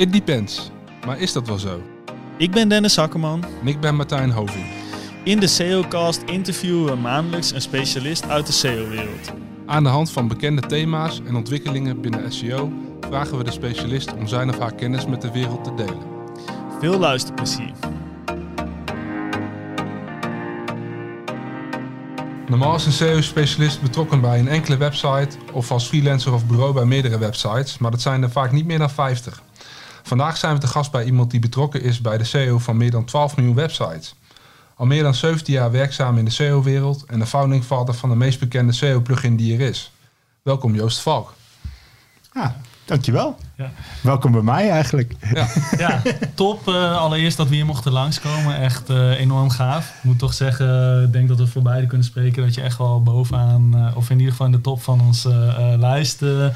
It depends. Maar is dat wel zo? Ik ben Dennis Hakkerman. En ik ben Martijn Hoving. In de SEOcast interviewen we maandelijks een specialist uit de SEO-wereld. Aan de hand van bekende thema's en ontwikkelingen binnen SEO vragen we de specialist om zijn of haar kennis met de wereld te delen. Veel luisterplezier. Normaal is een SEO-specialist betrokken bij een enkele website of als freelancer of bureau bij meerdere websites, maar dat zijn er vaak niet meer dan 50. Vandaag zijn we te gast bij iemand die betrokken is bij de SEO van meer dan 12 miljoen websites. Al meer dan 17 jaar werkzaam in de SEO-wereld en de founding father van de meest bekende SEO-plugin die er is. Welkom Joost Valk. Ah, dankjewel. Ja. Welkom bij mij eigenlijk. Ja, Ja, top. eh, allereerst dat we hier mochten langskomen. Echt eh, enorm gaaf. Ik moet toch zeggen, ik denk dat we voor beide kunnen spreken dat je echt wel bovenaan, eh, of in ieder geval in de top van onze eh, eh, lijst eh, eh,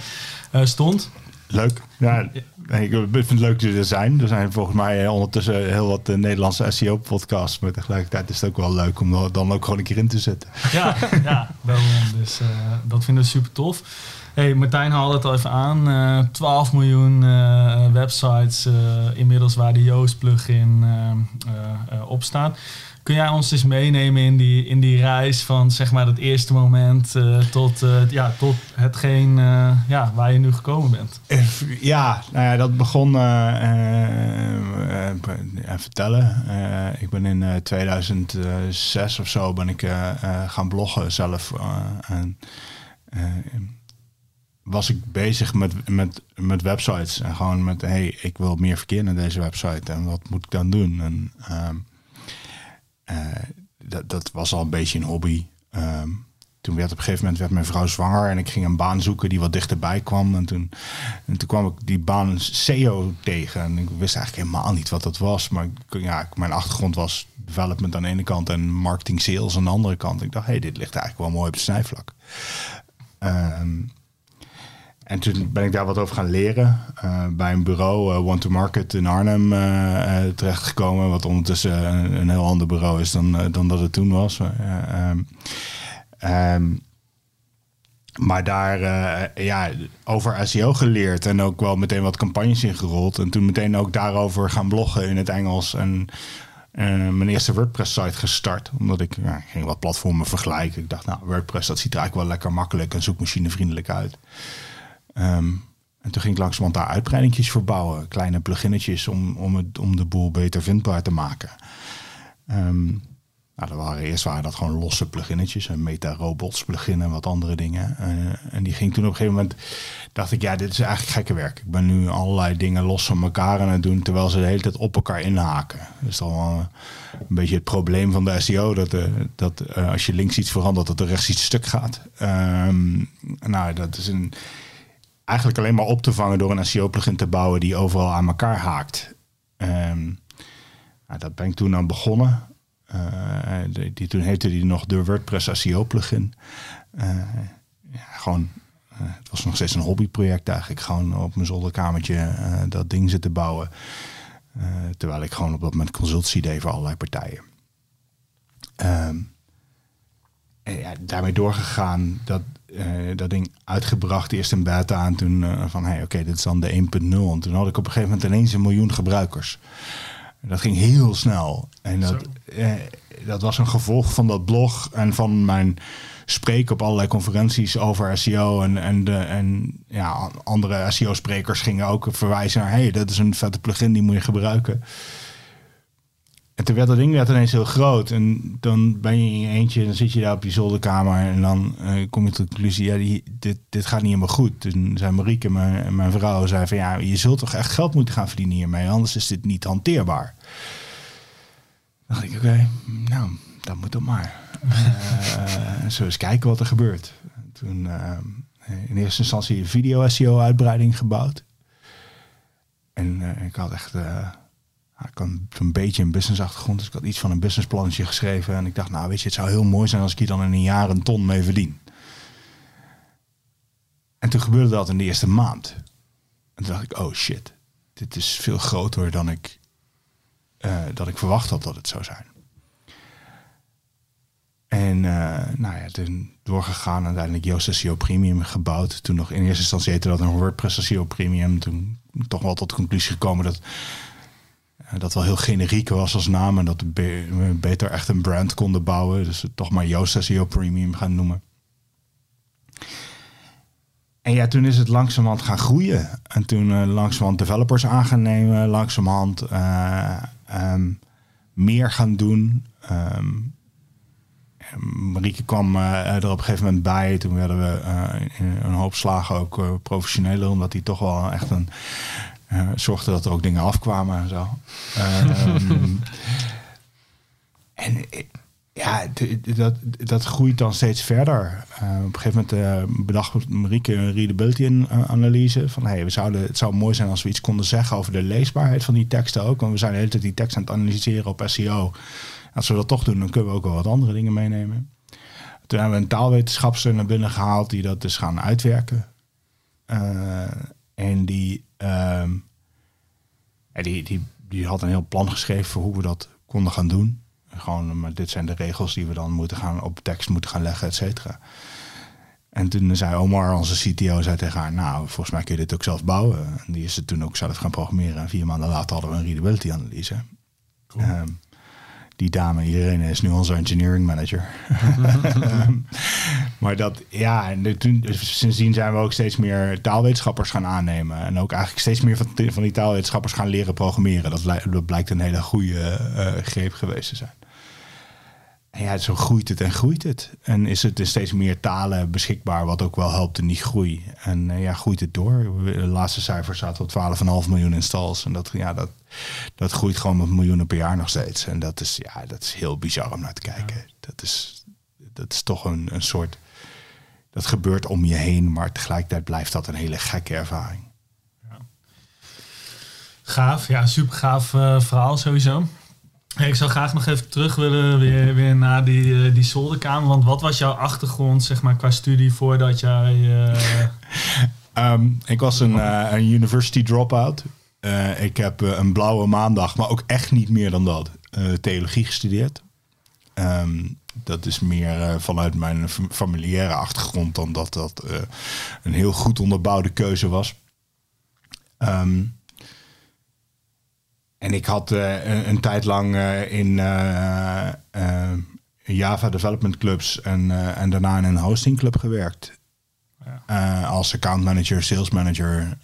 stond. Leuk. Ja, ik vind het leuk dat er zijn. Er zijn volgens mij eh, ondertussen heel wat eh, Nederlandse SEO-podcasts. Maar tegelijkertijd is het ook wel leuk om dan ook gewoon een keer in te zetten. Ja, ja daarom. Dus eh, dat vinden we super tof. Hey, Martijn haalde het al even aan. eh 12 miljoen websites inmiddels waar de Yoast plugin op staat. Kun jij ons eens meenemen in die, in die reis van zeg maar het eerste moment eh, tot, eh, ja, tot hetgeen eh, ja, waar je nu gekomen bent? Ja, nou ja, dat begon. vertellen. Ik ben in eh, 2006 of zo ben ik gaan bloggen zelf. en, was ik bezig met, met, met websites. En gewoon met, hey, ik wil meer verkeer naar deze website. En wat moet ik dan doen? En ehm, eh, dat, dat was al een beetje een hobby. Ehm, toen werd op een gegeven moment werd mijn vrouw zwanger en ik ging een baan zoeken die wat dichterbij kwam. En toen, en toen kwam ik die baan SEO tegen. En ik wist eigenlijk helemaal niet wat dat was. Maar ja, mijn achtergrond was development aan de ene kant en marketing sales aan de andere kant. Ik dacht, hé, hey, dit ligt eigenlijk wel mooi op het snijvlak. Ehm, en toen ben ik daar wat over gaan leren. eh, bij een bureau, uh, One to Market in Arnhem, eh, eh, terechtgekomen. Wat ondertussen een, heel ander bureau is dan, eh, dan dat het toen was. Eh, ehm, ehm, maar daar eh, ja, over SEO geleerd en ook wel meteen wat campagnes ingerold. En toen meteen ook daarover gaan bloggen in het Engels. En eh, mijn eerste WordPress-site gestart. Omdat ik ging wat platformen vergelijken. Ik dacht, nou, WordPress dat ziet er eigenlijk wel lekker makkelijk en zoekmachinevriendelijk uit. Ehm, en toen ging ik langzamerhand daar uitbreidingjes voor bouwen. Kleine pluginnetjes om, om, het, om de boel beter vindbaar te maken. Ehm, nou, dat waren, eerst waren dat gewoon losse pluginnetjes. Een Meta Robots plugin en wat andere dingen. Eh, en die ging toen op een gegeven moment... dacht ik, ja, dit is eigenlijk gekke werk. Ik ben nu allerlei dingen los van elkaar aan het doen... terwijl ze de hele tijd op elkaar inhaken. Dus dan wel een beetje het probleem van de SEO... dat, eh, dat eh, als je links iets verandert, dat er rechts iets stuk gaat. Ehm, nou, dat is een, eigenlijk alleen maar op te vangen... door een SEO-plugin te bouwen die overal aan elkaar haakt. Ehm, nou, dat ben ik toen aan begonnen... Uh, die, die, toen heette die nog de WordPress SEO plugin. Uh, ja, gewoon, uh, het was nog steeds een hobbyproject eigenlijk. Gewoon op mijn zolderkamertje dat ding zitten bouwen. terwijl ik gewoon op dat moment consultie deed voor allerlei partijen. En ja, daarmee doorgegaan, dat, dat ding uitgebracht, eerst in beta en toen van hey, oké, okay, dit is dan de 1.0. En toen had ik op een gegeven moment ineens een miljoen gebruikers. Dat ging heel snel. En dat, eh, dat was een gevolg van dat blog en van mijn spreken op allerlei conferenties over SEO. En, en, de, en ja, andere SEO-sprekers gingen ook verwijzen naar... hey, dat is een vette plugin, die moet je gebruiken. En toen werd dat ding werd ineens heel groot. En dan ben je in je eentje, dan zit je daar op die zolderkamer... en dan uh, kom je tot de conclusie, ja, die, dit, dit gaat niet helemaal goed. Toen zei Marieke, mijn, mijn vrouw, zei van... ja, je zult toch echt geld moeten gaan verdienen hiermee... anders is dit niet hanteerbaar. Dan dacht ik, oké, okay, nou, dat moet dan maar. uh, zo eens kijken wat er gebeurt. Toen uh, in eerste instantie een video-SEO-uitbreiding gebouwd. En ik had echt... ik had een beetje een business-achtergrond, dus ik had iets van een businessplannetje geschreven. En ik dacht, nou weet je, het zou heel mooi zijn als ik hier dan in een jaar een ton mee verdien. En toen gebeurde dat in de eerste maand. En toen dacht ik, oh shit, dit is veel groter dan ik, uh, dat ik verwacht had dat het zou zijn. En uh, nou ja, toen doorgegaan, uiteindelijk Yoast SEO Premium gebouwd. Toen nog in eerste instantie heette dat een WordPress SEO Premium. Toen toch wel tot de conclusie gekomen dat dat wel heel generiek was als naam. En dat we beter echt een brand konden bouwen. Dus toch maar Yoast SEO Premium gaan noemen. En ja, toen is het langzamerhand gaan groeien. En toen uh, langzamerhand developers aan gaan nemen. Langzamerhand um, meer gaan doen. Um, Marieke kwam uh, er op een gegeven moment bij. Toen werden we een hoop slagen ook professioneler. Omdat hij toch wel echt een... zorgde dat er ook dingen afkwamen en zo. um, en ja, dat, dat groeit dan steeds verder. op een gegeven moment bedacht Marieke een readability-analyse. Van hey, we zouden, het zou mooi zijn als we iets konden zeggen over de leesbaarheid van die teksten ook. Want we zijn de hele tijd die tekst aan het analyseren op SEO. Als we dat toch doen, dan kunnen we ook wel wat andere dingen meenemen. Toen hebben we een taalwetenschapster naar binnen gehaald die dat dus gaan uitwerken. Uh, en die, uh, die, die, die had een heel plan geschreven voor hoe we dat konden gaan doen. Gewoon, maar dit zijn de regels die we dan moeten gaan op tekst moeten gaan leggen, et cetera. En toen zei Omar, onze CTO, zei tegen haar, nou, volgens mij kun je dit ook zelf bouwen. En die is het toen ook zelf gaan programmeren. En vier maanden later hadden we een readability analyse. Cool. Um, die dame, Irene, is nu onze engineering manager. maar dat, ja, en toen, sindsdien zijn we ook steeds meer taalwetenschappers gaan aannemen. En ook eigenlijk steeds meer van, van die taalwetenschappers gaan leren programmeren. Dat, dat blijkt een hele goede uh, greep geweest te zijn. En ja, zo groeit het en groeit het. En is het in steeds meer talen beschikbaar, wat ook wel helpt in die groei. En uh, ja, groeit het door. De laatste cijfer staat op 12,5 miljoen installs. En dat, ja, dat, dat groeit gewoon met miljoenen per jaar nog steeds. En dat is, ja, dat is heel bizar om naar te kijken. Ja. Dat, is, dat is toch een, een soort... Dat gebeurt om je heen, maar tegelijkertijd blijft dat een hele gekke ervaring. Ja. Gaaf, ja, super gaaf uh, verhaal sowieso. ik zou graag nog even terug willen weer, weer naar die, uh, die zolderkamer. Want wat was jouw achtergrond zeg maar, qua studie voordat jij... Uh... um, ik was een, een university dropout. Ik heb een blauwe maandag, maar ook echt niet meer dan dat, theologie gestudeerd. Um, dat is meer vanuit mijn familiaire achtergrond dan dat dat een heel goed onderbouwde keuze was. Um, en ik had een, een, tijd lang in Java development clubs en, en daarna in een hosting club gewerkt. Ja. als account manager, sales manager,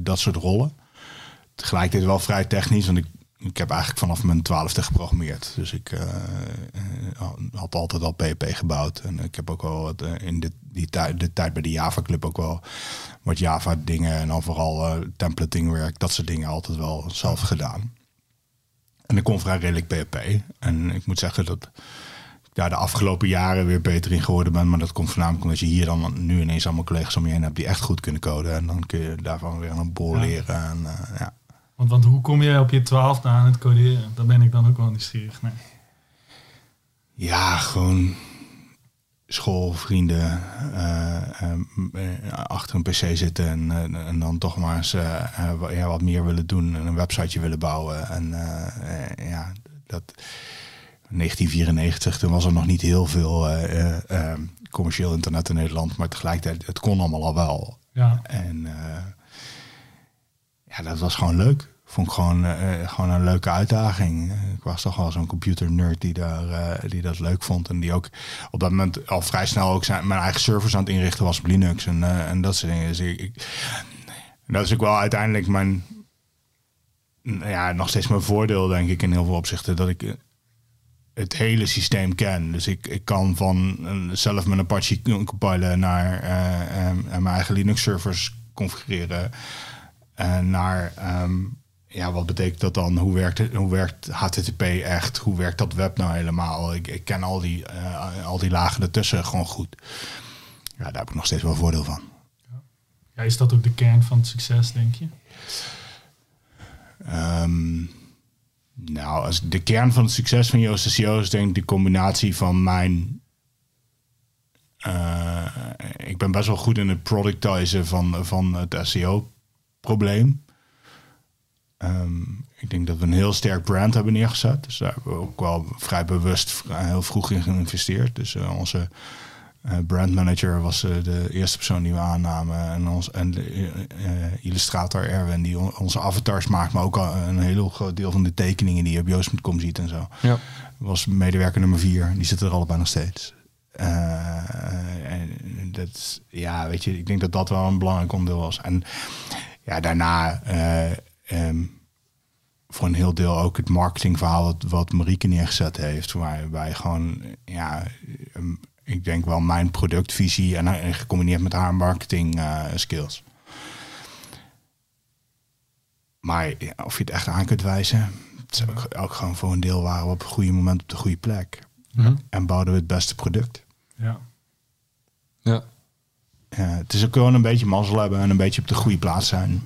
dat soort rollen tegelijkertijd wel vrij technisch. Want ik, ik heb eigenlijk vanaf mijn twaalfde geprogrammeerd. Dus ik uh, had altijd al PHP gebouwd. En ik heb ook wel wat, uh, in de, die tijd, de tijd bij de Java Club ook wel wat Java dingen en dan vooral uh, templating werk, dat soort dingen altijd wel zelf gedaan. En ik kon vrij redelijk PHP. En ik moet zeggen dat ik daar de afgelopen jaren weer beter in geworden ben. Maar dat komt voornamelijk omdat je hier dan nu ineens allemaal collega's om je heen hebt die echt goed kunnen coden. En dan kun je daarvan weer een ja. leren. En, ja. Want, want hoe kom je op je twaalfde aan het coderen? Daar ben ik dan ook wel nieuwsgierig Nee. Ja, gewoon school, vrienden, uh, uh, achter een pc zitten en, en dan toch maar eens ja, wat meer willen doen en een websiteje willen bouwen. En ja, dat 1994, toen was er nog niet heel veel commercieel internet in Nederland, maar tegelijkertijd, het kon allemaal al wel. Ja. En ja, dat was gewoon leuk. Vond ik gewoon, uh, gewoon een leuke uitdaging. Ik was toch wel zo'n computer nerd die, daar, uh, die dat leuk vond. En die ook op dat moment al vrij snel ook zijn, mijn eigen servers aan het inrichten was op Linux en, en dat soort dingen. Dus ik, ik, dat is ook wel uiteindelijk mijn, ja, nog steeds mijn voordeel, denk ik, in heel veel opzichten. Dat ik het hele systeem ken. Dus ik, ik kan van zelf mijn Apache compilen naar mijn eigen Linux servers configureren. Naar um, ja, wat betekent dat dan? Hoe werkt, het, hoe werkt HTTP echt? Hoe werkt dat web nou helemaal? Ik, ik ken al die, uh, al die lagen ertussen gewoon goed. Ja, daar heb ik nog steeds wel voordeel van. Ja, is dat ook de kern van het succes, denk je? Um, nou, als de kern van het succes van Joost SEO is denk ik de combinatie van mijn... Uh, ik ben best wel goed in het productizen van, van het SEO probleem. Um, ik denk dat we een heel sterk brand hebben neergezet. Dus daar hebben we ook wel vrij bewust heel vroeg in geïnvesteerd. Dus onze uh, brandmanager was de eerste persoon die we aannamen. En, ons, en de illustrator Erwin, die onze avatars maakt, maar ook al een heel groot deel van de tekeningen die je op Joost.com ziet en zo. Ja. Was medewerker nummer vier. Die zit er allebei nog steeds. en dat, ja, weet je, ik denk dat dat wel een belangrijk onderdeel was. En ja, daarna um, voor een heel deel ook het marketingverhaal wat, wat Marieke neergezet heeft. Waarbij gewoon, ja, um, ik denk wel mijn productvisie en, en gecombineerd met haar marketing uh, skills. Maar of je het echt aan kunt wijzen, het is ook, ook, gewoon voor een deel waren we op een goede moment op de goede plek. En bouwden we het beste product. Ja. Ja. ja. Het is ook gewoon een beetje mazzel hebben en een beetje op de goede plaats zijn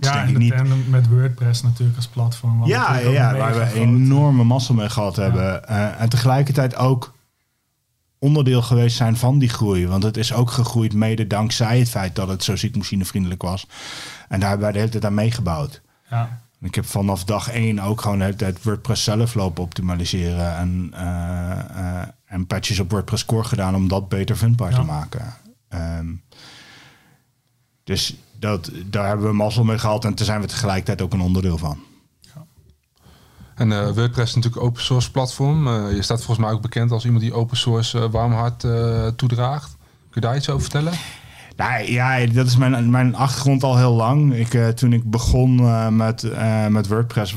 ja, en niet... met WordPress natuurlijk als platform. Ja, ja, waar we enorme massa mee gehad hebben. Uh, en tegelijkertijd ook onderdeel geweest zijn van die groei. Want het is ook gegroeid mede dankzij het feit dat het zo ziekmachinevriendelijk was. En daar hebben wij de hele tijd aan meegebouwd. Ja. Ik heb vanaf dag één ook gewoon het, het WordPress zelf lopen optimaliseren. En, uh, en patches op WordPress Core gedaan om dat beter vindbaar te maken. Um, dus dat, daar hebben we mazzel mee gehad en daar zijn we tegelijkertijd ook een onderdeel van. En uh, WordPress is natuurlijk open source platform. Uh, je staat volgens mij ook bekend als iemand die open source uh, warm hart toedraagt. Kun je daar iets over vertellen? Nou ja, dat is mijn, mijn achtergrond al heel lang. Ik, uh, toen ik begon uh, met, uh, met WordPress,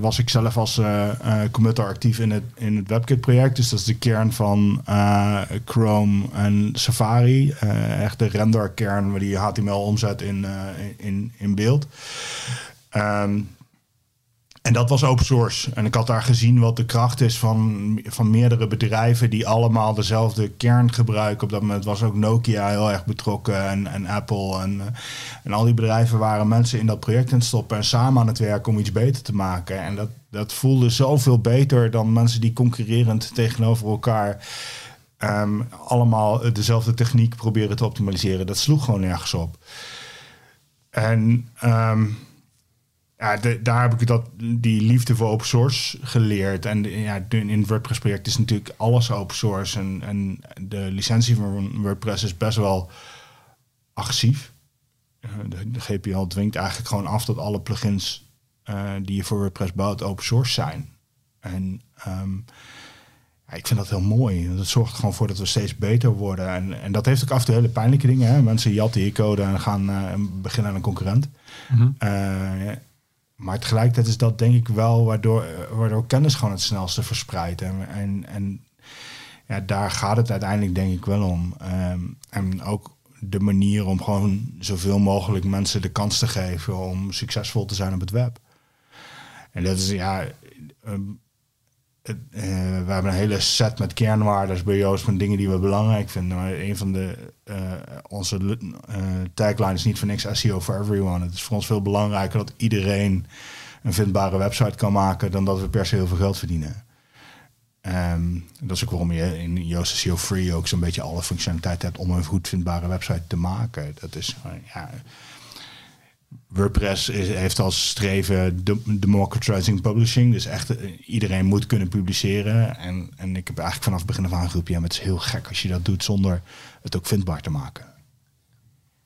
was ik zelf als committer actief in het, in het WebKit-project. Dus dat is de kern van Chrome en Safari. echt de render-kern waar die HTML omzet in, in, in beeld. Um, en dat was open source. En ik had daar gezien wat de kracht is van, van meerdere bedrijven die allemaal dezelfde kern gebruiken. Op dat moment was ook Nokia heel erg betrokken en, en Apple. En, eh, en al die bedrijven waren mensen in dat project het stoppen en samen aan het werken om iets beter te maken. En dat, dat voelde zoveel beter dan mensen die concurrerend tegenover elkaar um, allemaal dezelfde techniek proberen te optimaliseren. Dat sloeg gewoon nergens op. En. Um, ja, daar heb ik dat, die liefde voor open source geleerd. En ja, in het WordPress-project is natuurlijk alles open source. En, en de licentie van WordPress is best wel agressief. Eh, de, de GPL dwingt eigenlijk gewoon af dat alle plugins uh, die je voor WordPress bouwt open source zijn. En um, ja, ik vind dat heel mooi. Dat zorgt er gewoon voor dat we steeds beter worden. En, en dat heeft ook af en toe hele pijnlijke dingen. Hè? Mensen jatten je code en gaan uh, beginnen aan een concurrent. Mm -hmm. Maar tegelijkertijd is dat denk ik wel waardoor, waardoor kennis gewoon het snelste verspreidt. En, en, en ja, daar gaat het uiteindelijk denk ik wel om. Ehm, en ook de manier om gewoon zoveel mogelijk mensen de kans te geven om succesvol te zijn op het web. En dat is ja. Um, uh, we hebben een hele set met kernwaarden bij Joost van dingen die we belangrijk vinden. Maar een van de uh, onze uh, tagline is niet voor niks SEO for everyone. Het is voor ons veel belangrijker dat iedereen een vindbare website kan maken dan dat we per se heel veel geld verdienen. Um, dat is ook waarom je in Joost SEO Free ook zo'n beetje alle functionaliteit hebt om een goed vindbare website te maken. Dat is ja, WordPress is, heeft als streven democratizing publishing. Dus echt eh, iedereen moet kunnen publiceren. En, en ik heb eigenlijk vanaf het begin af aan geroepen... ja, maar het is heel gek als je dat doet zonder het ook vindbaar te maken.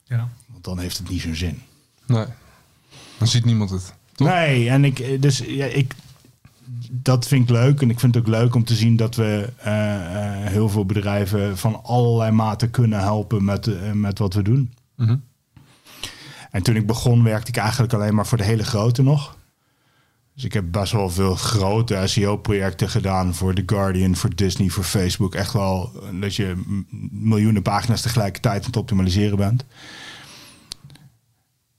Ja. Want dan heeft het niet zo'n zin. Nee, dan ziet niemand het. Nee, en ik, eh, dus ja, ik, dat vind ik leuk. En ik vind het ook leuk om te zien dat we uh, uh, heel veel bedrijven van allerlei maten kunnen helpen met, uh, met wat we doen. Mm en toen ik begon werkte ik eigenlijk alleen maar voor de hele grote nog. Dus ik heb best wel veel grote SEO-projecten gedaan voor The Guardian, voor Disney, voor Facebook. Echt wel dat je miljoenen pagina's tegelijkertijd aan het optimaliseren bent.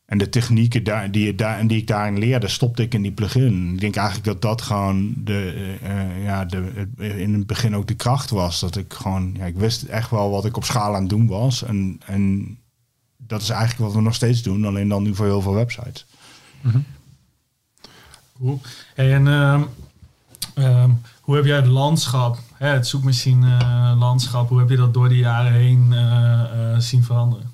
En de technieken daar, die, daar, die ik daarin leerde, stopte ik in die plugin. Ik denk eigenlijk dat dat gewoon de, uh, ja, de, in het begin ook de kracht was. Dat ik gewoon, ja, ik wist echt wel wat ik op schaal aan het doen was. En, en dat is eigenlijk wat we nog steeds doen, alleen dan nu voor heel veel websites. Mm Cool. en uh, hoe heb jij het landschap, hè, het zoekmachine uh, landschap, hoe heb je dat door de jaren heen uh, zien veranderen?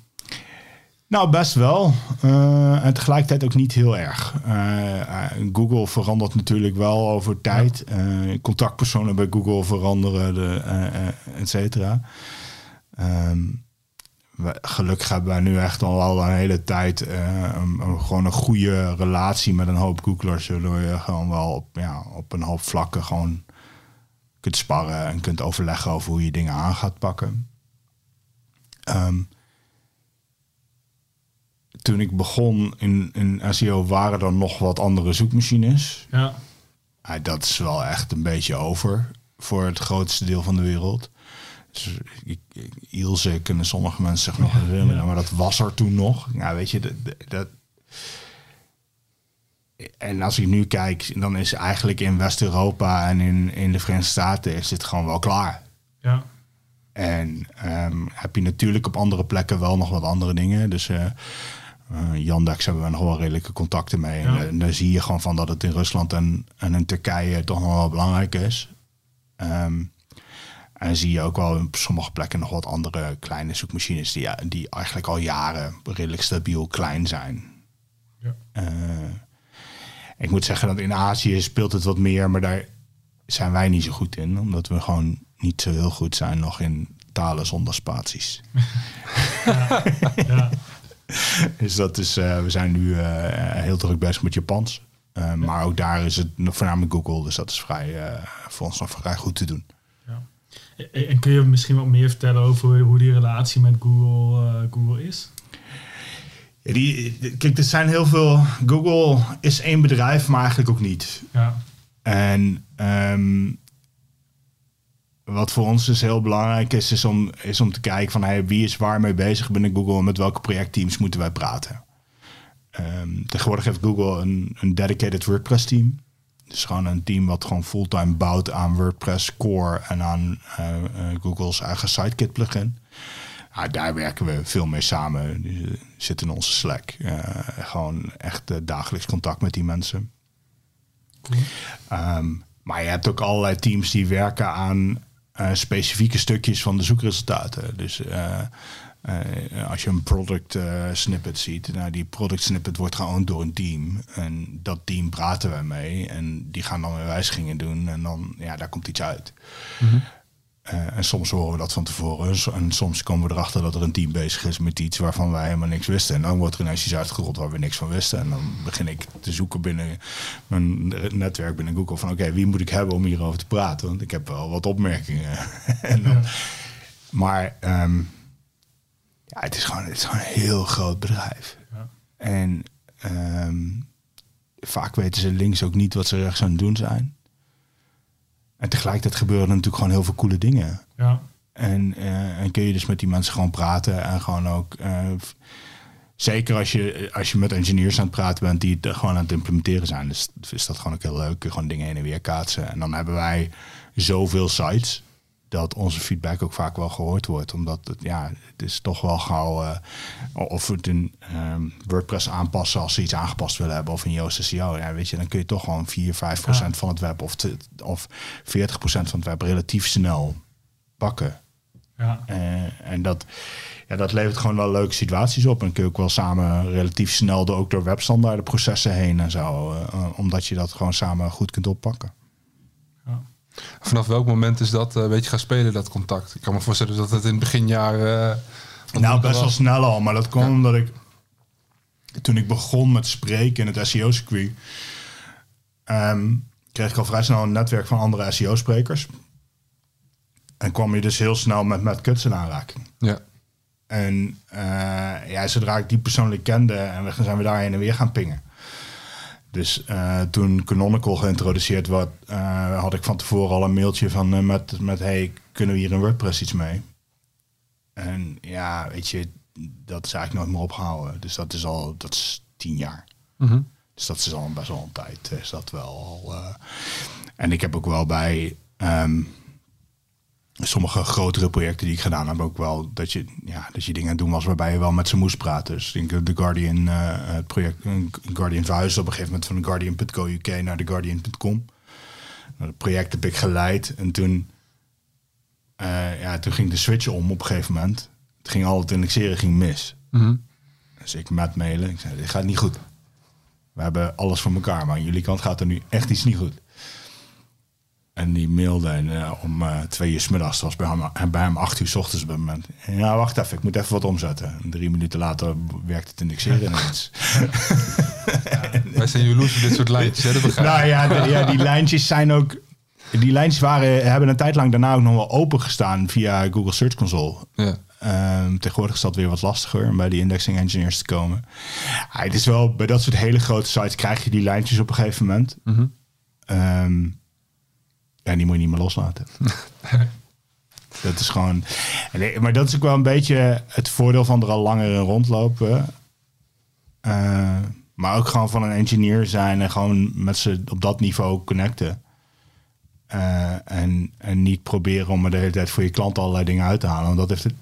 Nou, best wel. Uh, en tegelijkertijd ook niet heel erg. Uh, Google verandert natuurlijk wel over tijd. Uh, contactpersonen bij Google veranderen, de, et cetera. Um, gelukkig hebben wij nu echt al, al een hele tijd een, een, gewoon een goede relatie met een hoop Googlers. Waardoor je gewoon wel op, ja, op een hoop vlakken gewoon kunt sparren en kunt overleggen over hoe je dingen aan gaat pakken. Um, toen ik begon in, in SEO waren er nog wat andere zoekmachines. Ja. dat is wel echt een beetje over voor het grootste deel van de wereld. Dus Ilse kunnen sommige mensen zich nog herinneren, maar dat was er toen nog. Ja, weet je, dat, dat, en als ik nu kijk, dan is eigenlijk in West-Europa en in, in de Verenigde Staten is dit gewoon wel klaar. Ja. En um, heb je natuurlijk op andere plekken wel nog wat andere dingen. Dus uh, uh, Yandex hebben we nog wel redelijke contacten mee. En, en, daar zie je gewoon van dat het in Rusland en, en in Turkije toch nog wel belangrijk is. Um, en zie je ook wel op sommige plekken nog wat andere kleine zoekmachines die, die eigenlijk al jaren redelijk stabiel klein zijn. Ja. Uh, ik moet zeggen dat in Azië speelt het wat meer, maar daar zijn wij niet zo goed in. Omdat we gewoon niet zo heel goed zijn nog in talen zonder spaties. ja, ja. dus dat is, uh, we zijn nu uh, heel druk bezig met Japans. Maar ook daar is het voornamelijk Google, dus dat is vrij, voor ons nog vrij goed te doen. En kun je misschien wat meer vertellen over hoe die relatie met Google, Google is? Ja, die, kijk, er zijn heel veel. Google is één bedrijf, maar eigenlijk ook niet. Ja. En um, wat voor ons dus heel belangrijk is, is om, is om te kijken van hey, wie is waar mee bezig binnen Google en met welke projectteams moeten wij praten. Um, tegenwoordig heeft Google een, een dedicated WordPress team. Dus gewoon een team wat gewoon fulltime bouwt aan WordPress core en aan uh, uh, Google's eigen Sitekit plugin. Nou, daar werken we veel mee samen. Die zitten in onze Slack. Uh, gewoon echt dagelijks contact met die mensen. Um, maar je hebt ook allerlei teams die werken aan specifieke stukjes van de zoekresultaten. Dus uh, uh, als je een product snippet ziet, nou, die product snippet wordt geowned door een team. En dat team praten we mee. En die gaan dan weer wijzigingen doen. En dan, ja, daar komt iets uit. Mm -hmm. Uh, en soms horen we dat van tevoren. En soms komen we erachter dat er een team bezig is met iets waarvan wij helemaal niks wisten. En dan wordt er ineens iets uitgerold waar we niks van wisten. En dan begin ik te zoeken binnen mijn netwerk binnen Google van oké, okay, wie moet ik hebben om hierover te praten? Want ik heb wel wat opmerkingen. en dan, ja. Maar um, ja, het is gewoon, het is gewoon een heel groot bedrijf. Ja. En um, vaak weten ze links ook niet wat ze rechts aan het doen zijn. En tegelijkertijd gebeuren er natuurlijk gewoon heel veel coole dingen. Ja. En, uh, en kun je dus met die mensen gewoon praten en gewoon ook. Uh, zeker als je, als je met engineers aan het praten bent die het gewoon aan het implementeren zijn. Dus is dat gewoon ook heel leuk. Gewoon dingen heen en weer kaatsen. En dan hebben wij zoveel sites dat onze feedback ook vaak wel gehoord wordt. Omdat het, ja, het is toch wel gauw... Uh, of we het in um, WordPress aanpassen als ze iets aangepast willen hebben... of in Yoast SEO. Ja, weet je, dan kun je toch gewoon 4, 5 procent ja. van het web... Of, te, of 40 procent van het web relatief snel pakken. Ja. Uh, en dat, ja, dat levert gewoon wel leuke situaties op. En kun je ook wel samen relatief snel... Door, ook door webstandaarden processen heen en zo. Uh, omdat je dat gewoon samen goed kunt oppakken. Vanaf welk moment is dat uh, een beetje gaan spelen, dat contact? Ik kan me voorstellen dat het in het beginjaar... Uh, nou, best wel snel al. Maar dat kwam ja. omdat ik... Toen ik begon met spreken in het SEO-circuit... Um, kreeg ik al vrij snel een netwerk van andere SEO-sprekers. En kwam je dus heel snel met Matt in aanraking. Ja. En uh, ja, zodra ik die persoonlijk kende... en we zijn we daar heen en weer gaan pingen. Dus uh, toen Canonical geïntroduceerd werd, uh, had ik van tevoren al een mailtje van uh, met, met hey, kunnen we hier in WordPress iets mee? En ja, weet je, dat is eigenlijk nooit meer opgehouden. Dus dat is al, dat is tien jaar. Mm -hmm. Dus dat is al best wel een tijd. Is dat wel al, en ik heb ook wel bij um, sommige grotere projecten die ik gedaan heb ook wel dat je, ja, dat je dingen doen was waarbij je wel met ze moest praten. Dus ik denk The Guardian, uh, het project Guardian verhuisde op een gegeven moment van de Guardian.co UK naar de Guardian.com. Dat project heb ik geleid en toen, uh, ja, toen ging de switch om op een gegeven moment. Het ging al het indexeren ging mis. Mm -hmm. Dus ik met mailen. Ik zei, dit gaat niet goed. We hebben alles voor elkaar, maar aan jullie kant gaat er nu echt iets niet goed. En die mailde en, eh, om eh, twee uur s middags. Dat was bij hem, en bij hem acht uur s ochtends op het moment. Ja, wacht even, ik moet even wat omzetten. En drie minuten later werkt het indexeren ineens. Wij zijn jaloers op dit soort lijntjes, hè? Nou ja, de- ja, die lijntjes zijn ook... Die lijntjes waren, hebben een tijd lang daarna ook nog wel open gestaan via Google Search Console. Ja. Ehm, tegenwoordig is dat weer wat lastiger om bij die indexing engineers te komen. Ja, het is wel, bij dat soort hele grote sites krijg je die lijntjes op een gegeven moment. Mhm. Ehm, ja, die moet je niet meer loslaten. dat is gewoon. Maar dat is ook wel een beetje het voordeel van er al langer in rondlopen. Eh, maar ook gewoon van een engineer zijn en gewoon met ze op dat niveau connecten. Eh, en, en niet proberen om er de hele tijd voor je klant allerlei dingen uit te halen. Want dat heeft het,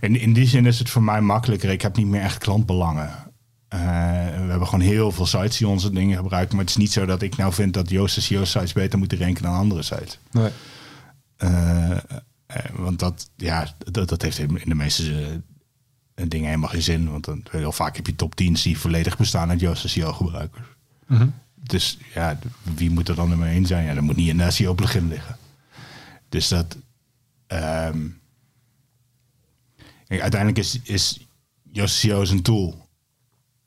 in, in die zin is het voor mij makkelijker. Ik heb niet meer echt klantbelangen. Eh, we hebben gewoon heel veel sites die onze dingen gebruiken. Maar het is niet zo dat ik nou vind dat Joost SEO sites beter moeten ranken dan andere sites. Nee. Eh, eh, want dat, ja, dat, dat heeft in de meeste dingen helemaal geen zin. Want dan, heel vaak heb je top 10 die volledig bestaan uit Joost SEO gebruikers. Mhm. Dus ja, wie moet er dan ermee in zijn? Ja, dat moet niet in de SEO plugin liggen. Dus dat... ehm, uiteindelijk is, is Yoast SEO is een tool...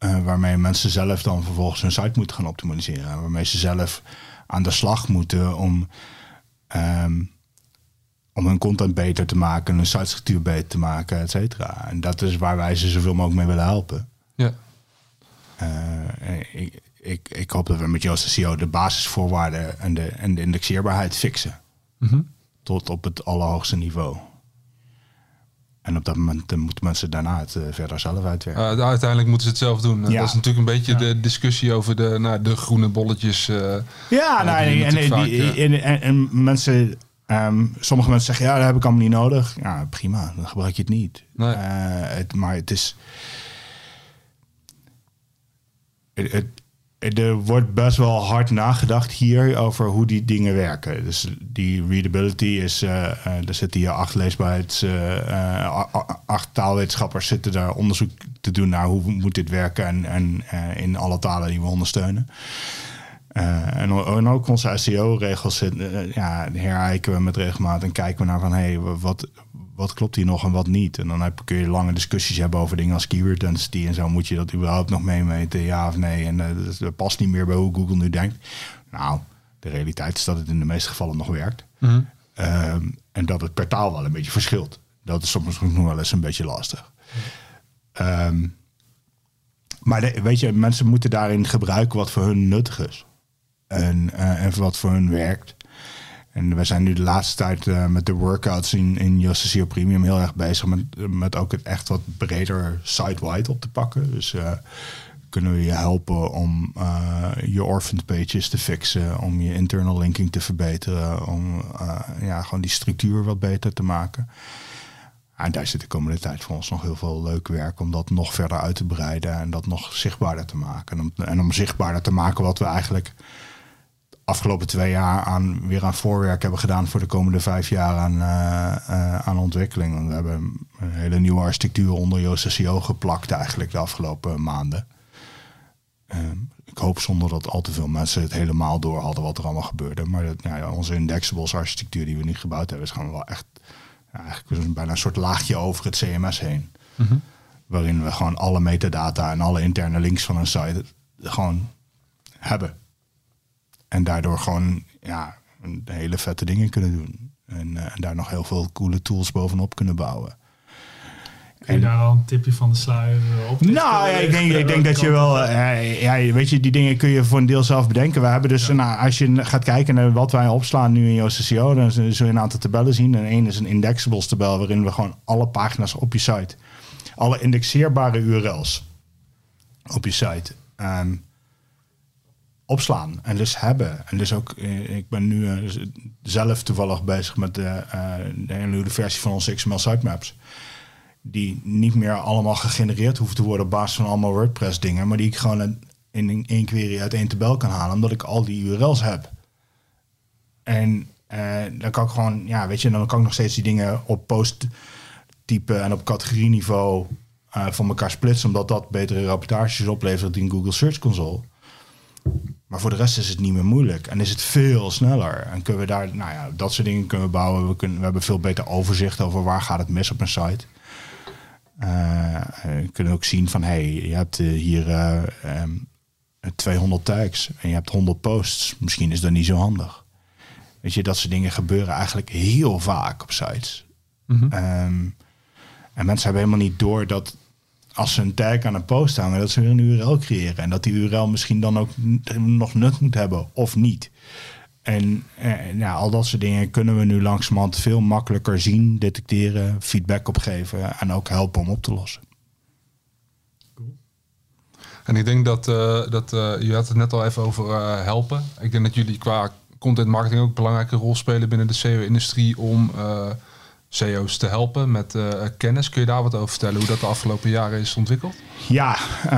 eh, waarmee mensen zelf dan vervolgens hun site moeten gaan optimaliseren. Waarmee ze zelf aan de slag moeten om... ehm, om hun content beter te maken, hun sitestructuur beter te maken, et cetera. En dat is waar wij ze zoveel mogelijk mee willen helpen. Ja. Eh, ik, ik, ik hoop dat we met Joost SEO de basisvoorwaarden en de, en de indexeerbaarheid fixen. Mhm. Tot op het allerhoogste niveau. En op dat moment eh, moeten mensen daarna het eh, verder zelf uitwerken. Uh, uiteindelijk moeten ze het zelf doen. Ja. Dat is natuurlijk een beetje de discussie over de, nou, de groene bolletjes. eh, ja, nou, die en, en, natuurlijk die- vaak, en, en, en mensen, ehm, sommige mensen zeggen, ja, dat heb ik allemaal niet nodig. Ja, prima, dan gebruik je het niet. Nee. Eh, het, maar het is... Het, het- er wordt best wel hard nagedacht hier over hoe die dingen werken. Dus die readability is, eh, er zitten hier acht leesbaarheids, eh, acht taalwetenschappers zitten daar onderzoek te doen naar hoe moet dit werken en, en in alle talen die we ondersteunen. En, en ook onze SEO-regels ja, herijken we met regelmaat en kijken we naar van hé, hey, wat, wat klopt hier nog en wat niet. En dan heb, kun je lange discussies hebben over dingen als keyword density en zo. Moet je dat überhaupt nog meemeten, ja of nee? En eh, dat, past niet meer bij hoe Google nu denkt. Nou, de realiteit is dat het in de meeste gevallen nog werkt. mhm. Ehm, en dat het per taal wel een beetje verschilt. Dat is soms nog wel eens een beetje lastig. Ehm, maar de- weet je, mensen moeten daarin gebruiken wat voor hun nuttig is. En, eh, en wat voor hun werkt. En we zijn nu de laatste tijd eh, met de workouts in, in SEO Premium heel erg bezig met, met ook het echt wat breder site-wide op te pakken. Dus eh, kunnen we je helpen om eh, je orphaned pages te fixen, om je internal linking te verbeteren, om ja, gewoon die structuur wat beter te maken. En daar zit de komende tijd voor ons nog heel veel leuk werk om dat nog verder uit te breiden en dat nog zichtbaarder te maken. En om, en om zichtbaarder te maken wat we eigenlijk afgelopen twee jaar aan, weer aan voorwerk hebben gedaan voor de komende vijf jaar aan, eh, eh, aan ontwikkeling. Want we hebben een hele nieuwe architectuur onder Yoast SEO geplakt eigenlijk de afgelopen maanden. Ehm, ik hoop zonder dat al te veel mensen het helemaal door hadden wat er allemaal gebeurde. Maar dat, nou ja, onze indexables architectuur die we nu gebouwd hebben, is gewoon wel echt eigenlijk bijna een soort laagje over het CMS heen. Mhm. Waarin we gewoon alle metadata en alle interne links van een site gewoon hebben. En daardoor gewoon ja, hele vette dingen kunnen doen. En, eh, en daar nog heel veel coole tools bovenop kunnen bouwen. Kun je daar al een tipje van de sluier eh, op? Nou ja, ik denk, ik denk dat je wel, eh, ja, weet je, die dingen kun je voor een deel zelf bedenken. We hebben dus, nou, als je gaat kijken naar wat wij opslaan nu in Yoast SEO, dan zul je een aantal tabellen zien. En één is een indexables tabel waarin we gewoon alle pagina's op je site, alle indexeerbare URL's op je site ehm, opslaan en dus hebben. En dus ook, eh, ik ben nu eh, zelf toevallig bezig met de, eh, de hele nieuwe versie van onze XML sitemaps die niet meer allemaal gegenereerd hoeven te worden op basis van allemaal WordPress dingen, maar die ik gewoon in- één query uit één tabel kan halen, omdat ik al die URL's heb. En dan kan ik gewoon, ja, weet je, dan kan ik nog steeds die dingen op post typen en op categorieniveau uh, van elkaar splitsen, omdat dat betere rapportages oplevert in Google Search Console. Maar voor de rest is het niet meer moeilijk en is het veel sneller. En kunnen we daar, nou ja, dat soort dingen kunnen we bouwen. We, kunnen, we hebben veel beter overzicht over waar gaat het mis op een site. Uh, we kunnen ook zien van, hey, je hebt hier uh, um, 200 tags en je hebt 100 posts. Misschien is dat niet zo handig. Weet je, dat soort dingen gebeuren eigenlijk heel vaak op sites. Mm -hmm. um, en mensen hebben helemaal niet door dat als ze een tag aan een post hangen, dat ze weer een URL creëren. En dat die URL misschien dan ook nog nut moet hebben of niet. En eh, ja, al dat soort dingen kunnen we nu langzamerhand veel makkelijker zien, detecteren, feedback opgeven en ook helpen om op te lossen. En ik denk dat, uh, dat uh, je had het net al even over uh, helpen. Ik denk dat jullie qua content marketing ook een belangrijke rol spelen binnen de SEO-industrie om CEO's te helpen met uh, kennis. Kun je daar wat over vertellen hoe dat de afgelopen jaren is ontwikkeld? Ja, uh,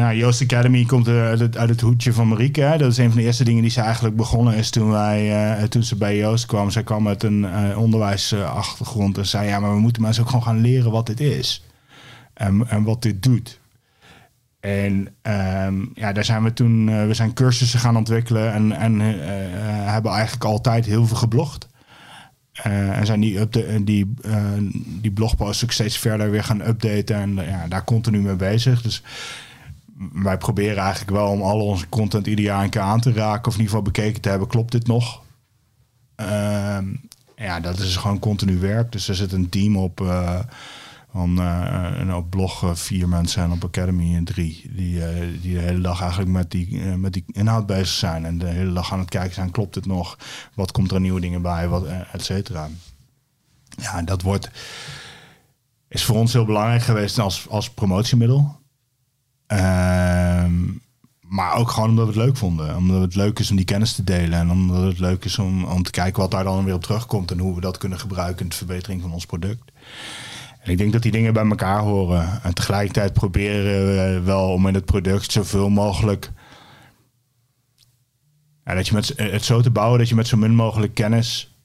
nou, Joost Academy komt uit het, uit hoedje van Marieke. Dat is een van de eerste dingen die ze eigenlijk begonnen is toen, wij, uh, toen ze bij Joost kwam. Zij kwam met een onderwijsachtergrond en zei ja, maar we moeten mensen ook gewoon gaan leren wat dit is. En, en wat dit doet. En um, ja, daar zijn we toen, we zijn cursussen gaan ontwikkelen en, en hebben eigenlijk altijd heel veel geblogd. Uh, en zijn die, upda- die, uh, die blogposts ook steeds verder weer gaan updaten en ja, daar continu mee bezig. Dus wij proberen eigenlijk wel om al onze content ieder jaar een keer aan te raken of in ieder geval bekeken te hebben, klopt dit nog? Ehm, ja, dat is gewoon continu werk. Dus er zit een team op van uh, op blog vier mensen en op Academy drie. Die, uh, die de hele dag eigenlijk met die, met die inhoud bezig zijn. En de hele dag aan het kijken zijn, klopt het nog? Wat komt er nieuwe dingen bij? Wat, et cetera. Ja, dat wordt, is voor ons heel belangrijk geweest als, als promotiemiddel. Ehm, maar ook gewoon omdat we het leuk vonden. Omdat het leuk is om die kennis te delen. En omdat het leuk is om, om te kijken wat daar dan weer op terugkomt. En hoe we dat kunnen gebruiken in de verbetering van ons product. En ik denk dat die dingen bij elkaar horen. En tegelijkertijd proberen we wel om in het product zoveel mogelijk. Dat je met, het zo te bouwen dat je met zo min mogelijk kennis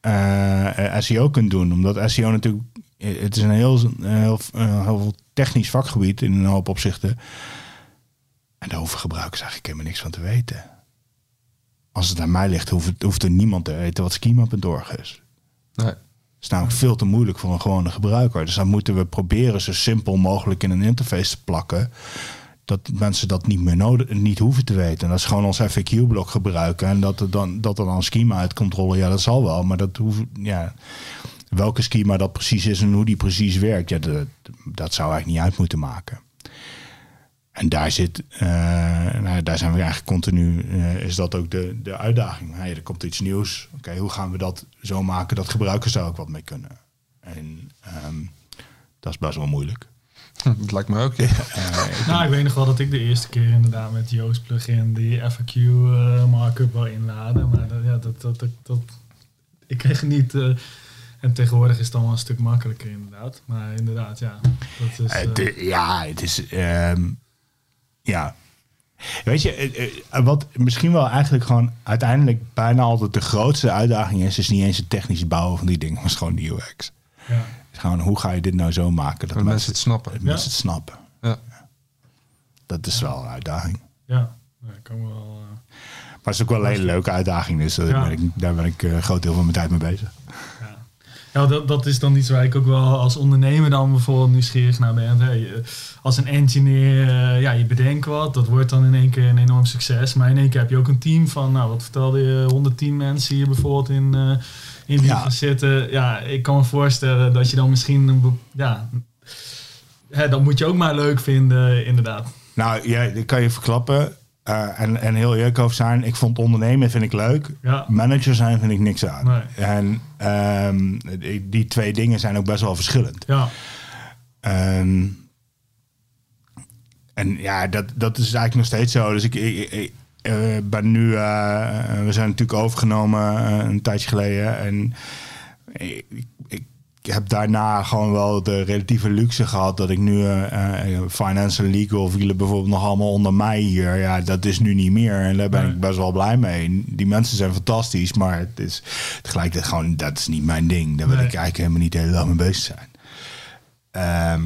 uh, SEO kunt doen. Omdat SEO natuurlijk. Het is een heel, heel, heel technisch vakgebied in een hoop opzichten. En daar hoeven gebruikers eigenlijk helemaal niks van te weten. Als het aan mij ligt, hoeft, hoeft er niemand te weten wat schema.org is. Nee is namelijk veel te moeilijk voor een gewone gebruiker. Dus dan moeten we proberen zo simpel mogelijk in een interface te plakken. Dat mensen dat niet meer nodig, niet hoeven te weten. En dat is gewoon ons FAQ-blok gebruiken. En dat er dan, dat dan schema uit controle, ja, dat zal wel. Maar dat hoeft, ja, welke schema dat precies is en hoe die precies werkt, ja, dat, dat zou eigenlijk niet uit moeten maken. En daar zit, uh, nou, daar zijn we eigenlijk continu, uh, is dat ook de, de uitdaging. Hey, er komt iets nieuws. Oké, okay, hoe gaan we dat zo maken dat gebruikers daar ook wat mee kunnen? En um, dat is best wel moeilijk. Dat lijkt me ook, ja. Uh, nou, ik weet nog wel dat ik de eerste keer inderdaad met Joost plugin die FAQ markup wil inladen. Maar dat, ja, dat, dat, dat, dat ik kreeg niet... En tegenwoordig is het allemaal een stuk makkelijker inderdaad. Maar inderdaad, ja. Dat is, uh... ja, het is... Um, ja. Weet je, wat misschien wel eigenlijk gewoon uiteindelijk bijna altijd de grootste uitdaging is, is niet eens het technische bouwen van die dingen, maar is gewoon de UX. Ja. Gewoon, hoe ga je dit nou zo maken dat, dat mensen het snappen? Dat mensen het snappen. Ja. Dat is wel een uitdaging. Ja, ja kan wel. Uh... Maar het is ook wel een hele leuke uitdaging, dus daar ben ik, daar ben ik een groot deel van mijn tijd mee bezig. Ja, dat, dat is dan iets waar ik ook wel als ondernemer dan bijvoorbeeld nieuwsgierig naar ben. Hey, als een engineer, uh, ja, je bedenkt wat, dat wordt dan in één keer een enorm succes. Maar in één keer heb je ook een team van, nou, wat vertelde je, 110 mensen hier bijvoorbeeld in, uh, in die ja. zitten. Ja, ik kan me voorstellen dat je dan misschien, ja, hè, dat moet je ook maar leuk vinden, inderdaad. Nou, ja, dat kan je verklappen. Uh, en, en heel eerlijk over zijn, ik vond ondernemen vind ik leuk. Ja. Manager zijn vind ik niks aan. Nee. En um, die, die, twee dingen zijn ook best wel verschillend. Ja. Um, en ja, dat, dat is eigenlijk nog steeds zo. Dus ik, ik, ik uh, ben nu, uh, we zijn natuurlijk overgenomen een tijdje geleden. En ik, ik heb daarna gewoon wel de relatieve luxe gehad dat ik nu financial Finance of Legal vielen bijvoorbeeld nog allemaal onder mij hier. Ja, dat is nu niet meer en daar ben ik best wel blij mee. Die mensen zijn fantastisch, maar het is tegelijkertijd gewoon, dat is niet mijn ding. Daar wil ik eigenlijk helemaal niet de hele dag mee bezig zijn. Ehm,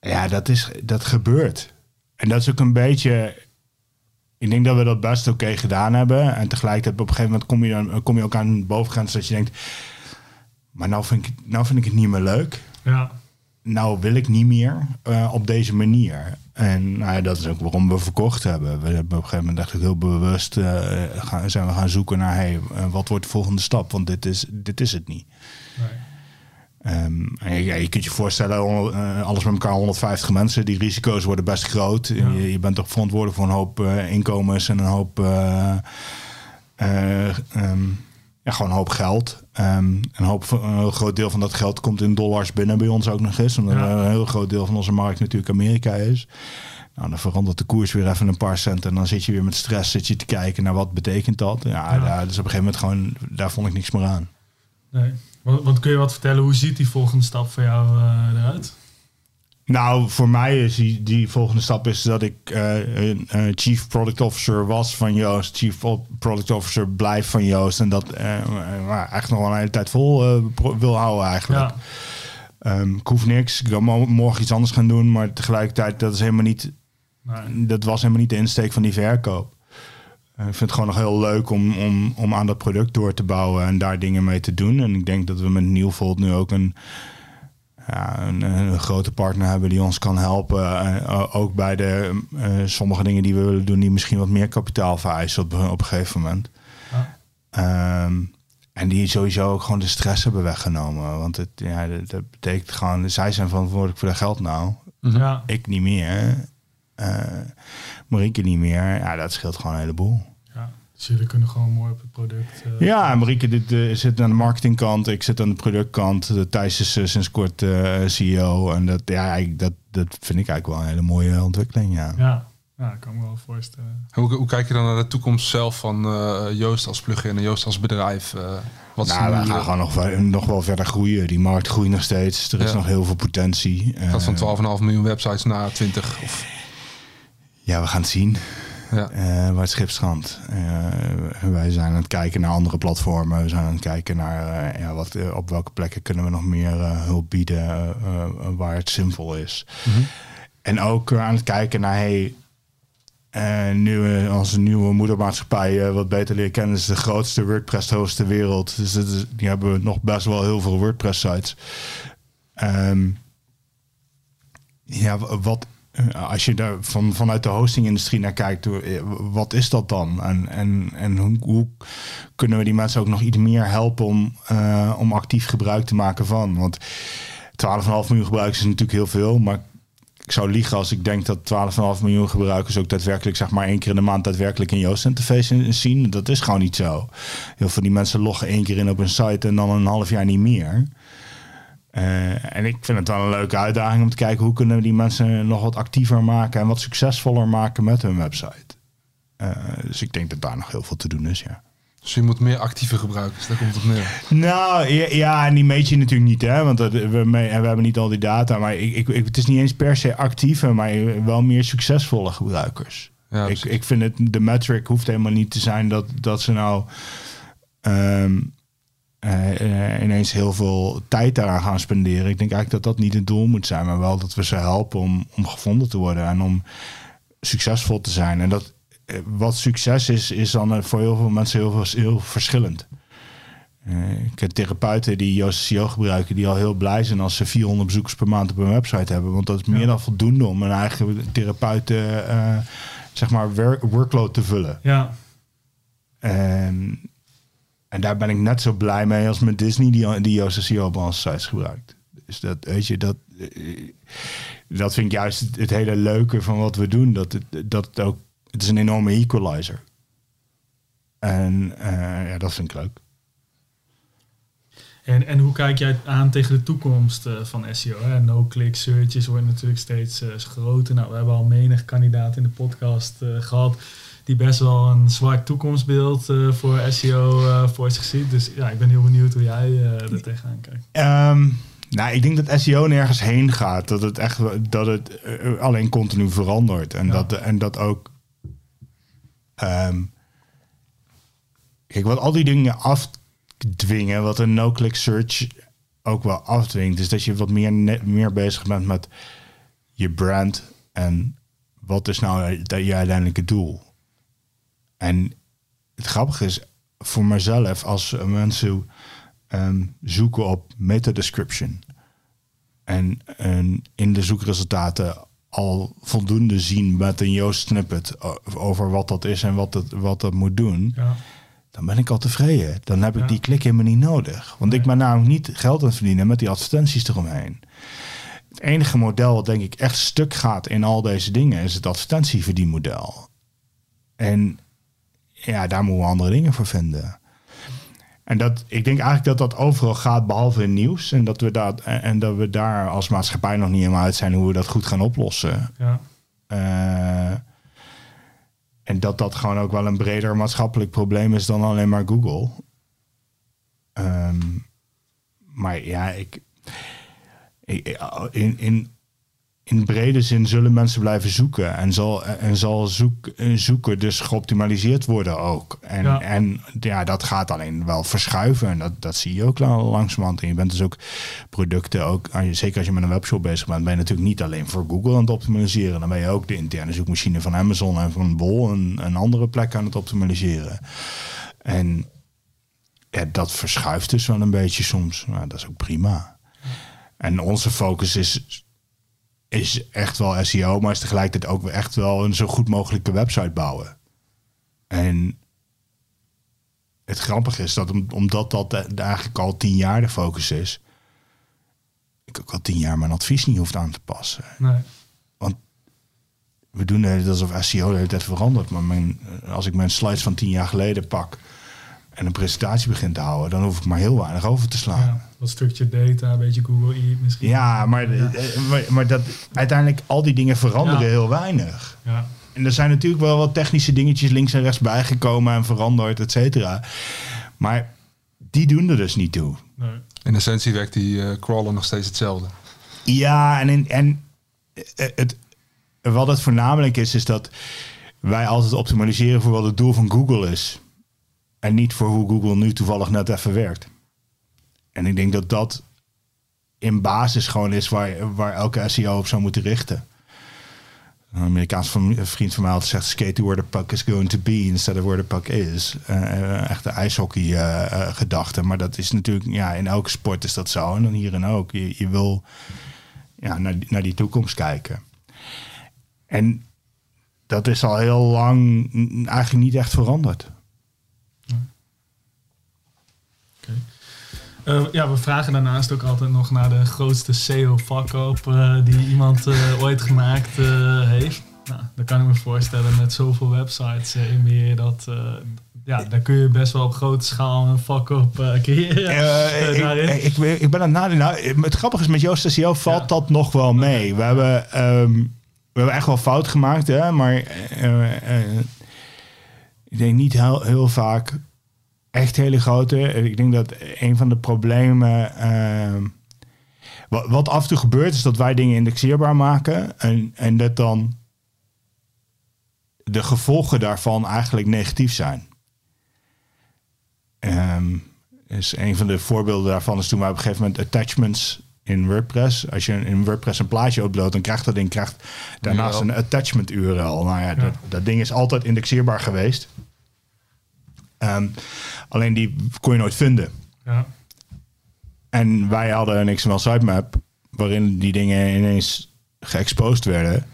ja, dat, is, dat gebeurt. En dat is ook een beetje ik denk dat we dat best oké gedaan hebben. En tegelijkertijd op een gegeven moment kom je, dan, kom je ook aan de bovengrens dat je denkt... Maar nou vind ik, nou vind ik het niet meer leuk. Ja. Nou wil ik niet meer eh, op deze manier. En nou ja, dat is ook waarom we verkocht hebben. We hebben op een gegeven moment echt heel bewust eh, gaan, zijn we gaan zoeken naar... Hey, eh, wat wordt de volgende stap? Want dit is, dit is het niet. Nee. Ehm, en je, ja, je kunt je voorstellen, eh, alles met elkaar 150 mensen. Die risico's worden best groot. Ja. Je, je bent toch verantwoordelijk voor een hoop eh, inkomens en een hoop, eh, eh, ehm, ja, gewoon een hoop geld. Ehm, een, hoop, een heel groot deel van dat geld komt in dollars binnen bij ons ook nog eens. Omdat Ja. een heel groot deel van onze markt natuurlijk Amerika is. Nou, dan verandert de koers weer even een paar cent. En dan zit je weer met stress zit je te kijken naar wat betekent dat. Ja, Ja. Daar, dus op een gegeven moment gewoon, daar vond ik niks meer aan. nee. Want, want kun je wat vertellen, hoe ziet die volgende stap voor jou eh, eruit? Nou, voor mij is die, die volgende stap is dat ik eh, een, eh, chief product officer was van Joost, chief product officer blijf van Joost en dat maar echt nog wel een hele tijd vol wil houden eigenlijk. Ja. Ehm, ik hoef niks, ik mo- morgen iets anders gaan doen, maar tegelijkertijd dat is helemaal niet, Nee. dat was helemaal niet de insteek van die verkoop. Eh, ik vind het gewoon nog heel leuk om, om, om aan dat product door te bouwen en daar dingen mee te doen. En ik denk dat we met Nieuwvolt nu ook een, ja, een, een grote partner hebben die ons kan helpen. Eh, ook bij de eh, sommige dingen die we willen doen, die misschien wat meer kapitaal vereisen op, op een gegeven moment. Ja. Ehm, en die sowieso ook gewoon de stress hebben weggenomen. Want het, ja, dat, dat betekent gewoon, zij zijn verantwoordelijk voor de geld nou. Ja. Ik niet meer. Eh Marieke niet meer. Ja, dat scheelt gewoon een heleboel. ja. Dus jullie kunnen gewoon mooi op het product. eh, Ja, Marieke dit, eh, zit aan de marketingkant. Ik zit aan de productkant. Thijs is sinds kort eh, CEO. En dat, ja, ik- dat, dat vind ik eigenlijk wel een hele mooie ontwikkeling, ja. Ja. ja, ik kan me wel voorstellen. Hoe, hoe kijk je dan naar de toekomst zelf van eh, Joost als plugin en Joost als bedrijf? Eh, wat nou, wij gaan gewoon nog, wel- nog wel verder groeien. Die markt groeit nog steeds. Er is Ja. nog heel veel potentie. gaat van Eh, 12,5 miljoen websites naar 20? Of, Ja, we gaan het zien. ja. Eh, waar het schip strandt. Eh, wij zijn aan het kijken naar andere platformen. We zijn aan het kijken naar eh, ja, wat, op welke plekken kunnen we nog meer hulp bieden waar het zinvol is. Mhm. En ook aan het kijken naar hey, nu we onze nieuwe moedermaatschappij wat beter leren kennen. is de grootste WordPress host ter wereld. Dus dat is, die hebben nog best wel heel veel WordPress sites. Ehm, ja, wat als je daar van, vanuit de hostingindustrie naar kijkt, eh, wat is dat dan? En, en, en hoe, kunnen we die mensen ook nog iets meer helpen om, eh, om actief gebruik te maken van? Want 12,5 miljoen gebruikers is natuurlijk heel veel, maar ik zou liegen als ik denk dat 12,5 miljoen gebruikers ook daadwerkelijk, zeg maar één keer in de maand daadwerkelijk een Yoast interface in- zien. Dat is gewoon niet zo. Heel veel die mensen loggen één keer in op een site en dan een half jaar niet meer. Eh, en ik vind het wel een leuke uitdaging om te kijken hoe kunnen we die mensen nog wat actiever maken en wat succesvoller maken met hun website. Eh, dus ik denk dat daar nog heel veel te doen is, ja. Dus je moet meer actieve gebruikers, daar komt het op neer. Nou, ja, ja, en die meet je natuurlijk niet, hè? Want dat, we, we hebben niet al die data. Maar ik, ik, ik- het is niet eens per se actieve, maar wel meer succesvolle gebruikers. Ja, ik, ik vind het, de metric hoeft helemaal niet te zijn dat, dat ze nou ehm, eh, eh, ineens heel veel tijd daaraan gaan spenderen. Ik denk eigenlijk dat dat niet het doel moet zijn, maar wel dat we ze helpen om, om gevonden te worden en om succesvol te zijn. En dat eh, wat succes is, is dan voor heel veel mensen heel, veel- heel verschillend. Ik heb therapeuten die SEO gebruiken, die al heel blij zijn als ze 400 bezoekers per maand op hun website hebben. Want dat is meer Ja. dan voldoende om een eigen therapeuten, zeg maar, workload te vullen. Ja, en daar ben ik net zo blij mee als met Disney, die, die SEO op onze sites gebruikt. Dus dat, weet je, dat, eh, dat vind ik juist het, hele leuke van wat we doen. Dat het, dat ook, het is een enorme equalizer. En eh, ja, dat vind ik leuk. En, en hoe kijk jij aan tegen de toekomst eh, van SEO? No-click searches worden natuurlijk steeds groter. Nou, we hebben al menig kandidaat in de podcast eh, gehad die best wel een zwart toekomstbeeld eh, voor SEO eh, voor zich ziet. Dus ja, ik ben heel benieuwd hoe jij eh er tegenaan kijkt. Ehm, nou, ik denk dat SEO nergens heen gaat. Dat het echt dat het alleen continu verandert. En, Ja. dat, en dat ook. ehm, kijk, wat al die dingen afdwingen, wat een no-click search ook wel afdwingt, is dat je wat meer, net, meer bezig bent met je brand en wat is nou je uiteindelijke doel. En het grappige is voor mezelf, als mensen um, zoeken op meta description en, en in de zoekresultaten al voldoende zien met een Joost snippet over wat dat is en wat het, wat dat moet doen, ja. dan ben ik al tevreden. Dan heb ik die klik helemaal niet nodig. Want ik ben namelijk niet geld aan het verdienen met die advertenties eromheen. Het enige model wat denk ik echt stuk gaat in al deze dingen is het advertentieverdienmodel. En ja, daar moeten we andere dingen voor vinden. En dat, ik denk eigenlijk dat dat overal gaat, behalve in nieuws. En dat we, dat, en dat we daar als maatschappij nog niet helemaal uit zijn hoe we dat goed gaan oplossen. Ja. Uh, en dat dat gewoon ook wel een breder maatschappelijk probleem is dan alleen maar Google. Um, maar ja, ik, ik in, in, in brede zin zullen mensen blijven zoeken. En zal, en zal zoek, zoeken dus geoptimaliseerd worden ook. En ja. en ja, dat gaat alleen wel verschuiven. En dat, dat zie je ook langzamerhand. En je bent dus ook producten, ook, zeker als je met een webshop bezig bent, ben je natuurlijk niet alleen voor Google aan het optimaliseren. Dan ben je ook de interne zoekmachine van Amazon en van Bol en, en andere plekken aan het optimaliseren. En ja, dat verschuift dus wel een beetje soms. Maar dat is ook prima. En onze focus is is echt wel SEO, maar is tegelijkertijd ook echt wel een zo goed mogelijke website bouwen. En het grappige is dat omdat dat eigenlijk al tien jaar de focus is, ik ook al tien jaar mijn advies niet hoeft aan te passen. Nee. Want we doen het alsof SEO de hele tijd verandert. Maar mijn, als ik mijn slides van tien jaar geleden pak en een presentatie begin te houden, dan hoef ik maar heel weinig over te slaan. Ja, wat stukje data, een beetje Google E misschien. Ja, maar, eh, maar, maar, dat, uiteindelijk al die dingen veranderen heel weinig. Ja. En er zijn natuurlijk wel wat technische dingetjes links en rechts bijgekomen en veranderd, et cetera. Maar die doen er dus niet toe. Nee. In essentie werkt die uh, crawler nog steeds hetzelfde. Ja, en, in, en eh, het, wat het voornamelijk is, is dat wij altijd optimaliseren voor wat het doel van Google is. En niet voor hoe Google nu toevallig net even werkt. En ik denk dat dat in basis gewoon is waar, waar elke SEO op zou moeten richten. Een Amerikaans vriend van mij had gezegd: skate where the puck is going to be instead of where the puck is. Uh, echt de ijshockey uh, gedachte. Maar dat is natuurlijk, ja, in elke sport is dat zo. En dan hierin ook. Je, je wil ja, naar, naar die toekomst kijken. En dat is al heel lang eigenlijk niet echt veranderd. Uh, ja, we vragen daarnaast ook altijd nog naar de grootste SEO-vakkoop uh, die iemand uh, ooit gemaakt heeft. Nou, dan kan ik me voorstellen met zoveel websites in meer dat... ja, daar kun je best wel op grote schaal een vakkoop creëren. ik, ik, ik, ik, ben aan het nadenken. Nou, het grappige is, met Joost SEO valt dat nog wel mee. We, hebben, um, we hebben echt wel fout gemaakt, hè, maar ik denk niet heel, heel vaak echt hele grote. Ik denk dat een van de problemen. Uh, wat, wat, af en toe gebeurt, is dat wij dingen indexeerbaar maken. En, en dat dan de gevolgen daarvan eigenlijk negatief zijn. Um, is een van de voorbeelden daarvan is toen wij op een gegeven moment attachments in WordPress. Als je in WordPress een plaatje uploadt, dan krijgt dat ding krijgt daarnaast een attachment URL. Nou ja, Dat, dat ding is altijd indexeerbaar geweest. Um, Alleen die kon je nooit vinden. Ja. En wij hadden een XML sitemap waarin die dingen ineens geëxposed werden.